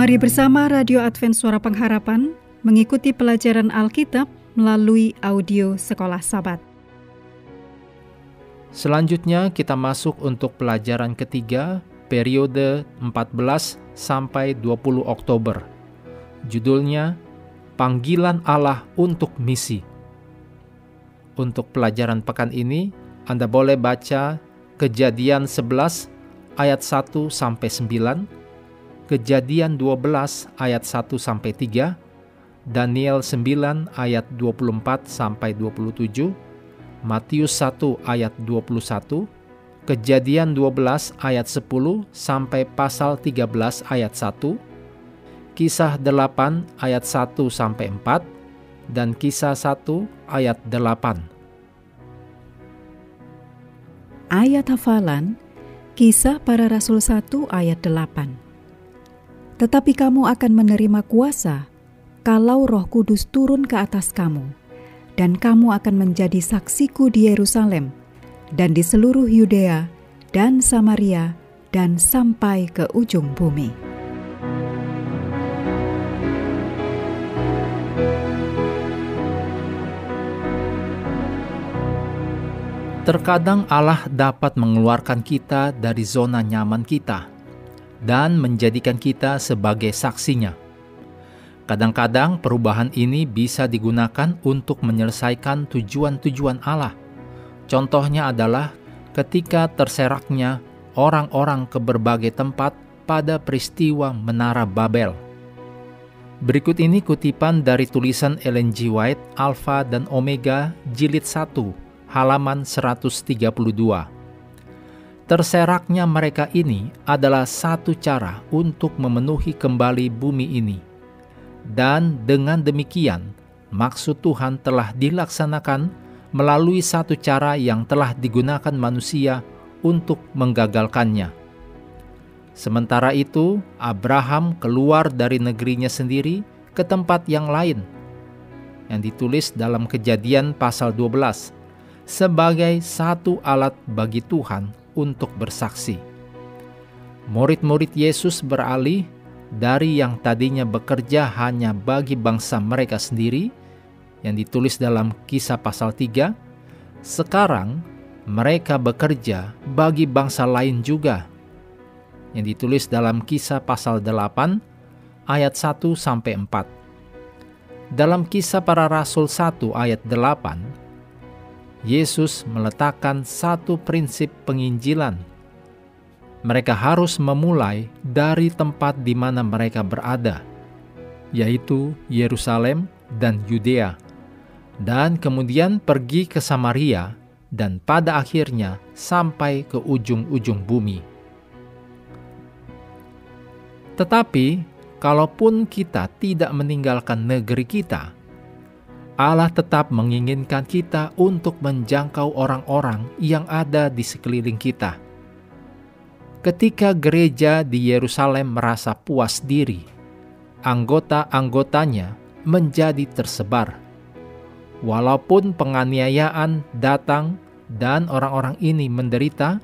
Mari bersama Radio Advent Suara Pengharapan mengikuti pelajaran Alkitab melalui audio Sekolah Sabat. Selanjutnya kita masuk untuk pelajaran ketiga periode 14 sampai 20 Oktober. Judulnya Panggilan Allah untuk Misi. Untuk pelajaran pekan ini, Anda boleh baca Kejadian 11 ayat 1 sampai 9, Kejadian 12 ayat 1 sampai 3, Daniel 9 ayat 24 sampai 27, Matius 1 ayat 21, Kejadian 12 ayat 10 sampai pasal 13 ayat 1, Kisah 8 ayat 1 sampai 4, dan Kisah 1 ayat 8. Ayat hafalan Kisah para Rasul 1 ayat 8. Tetapi kamu akan menerima kuasa kalau Roh Kudus turun ke atas kamu, dan kamu akan menjadi saksiku di Yerusalem dan di seluruh Yudea dan Samaria dan sampai ke ujung bumi. Terkadang Allah dapat mengeluarkan kita dari zona nyaman kita dan menjadikan kita sebagai saksinya. Kadang-kadang perubahan ini bisa digunakan untuk menyelesaikan tujuan-tujuan Allah. Contohnya adalah ketika terseraknya orang-orang ke berbagai tempat pada peristiwa Menara Babel. Berikut ini kutipan dari tulisan Ellen G. White, Alpha dan Omega, Jilid 1, halaman 132. Terseraknya mereka ini adalah satu cara untuk memenuhi kembali bumi ini. Dan dengan demikian, maksud Tuhan telah dilaksanakan melalui satu cara yang telah digunakan manusia untuk menggagalkannya. Sementara itu, Abraham keluar dari negerinya sendiri ke tempat yang lain, yang ditulis dalam Kejadian pasal 12 sebagai satu alat bagi Tuhan untuk bersaksi. Murid-murid Yesus beralih dari yang tadinya bekerja hanya bagi bangsa mereka sendiri, yang ditulis dalam kisah pasal 3, sekarang mereka bekerja bagi bangsa lain juga, yang ditulis dalam kisah pasal 8 ayat 1 sampai 4. Dalam kisah para rasul 1 ayat 8, Yesus meletakkan satu prinsip penginjilan. Mereka harus memulai dari tempat di mana mereka berada, yaitu Yerusalem dan Yudea, dan kemudian pergi ke Samaria, dan pada akhirnya sampai ke ujung-ujung bumi. Tetapi, kalaupun kita tidak meninggalkan negeri kita, Allah tetap menginginkan kita untuk menjangkau orang-orang yang ada di sekeliling kita. Ketika gereja di Yerusalem merasa puas diri, anggota-anggotanya menjadi tersebar. Walaupun penganiayaan datang dan orang-orang ini menderita,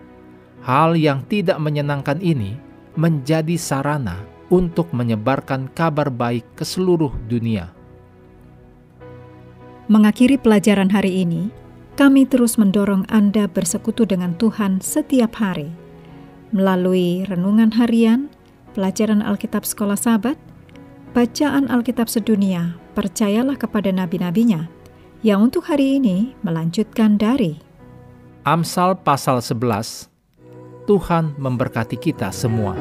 hal yang tidak menyenangkan ini menjadi sarana untuk menyebarkan kabar baik ke seluruh dunia. Mengakhiri pelajaran hari ini, kami terus mendorong Anda bersekutu dengan Tuhan setiap hari melalui renungan harian, pelajaran Alkitab Sekolah Sabat, bacaan Alkitab sedunia, percayalah kepada nabi-nabinya, yang untuk hari ini melanjutkan dari Amsal pasal 11 Tuhan memberkati kita semua.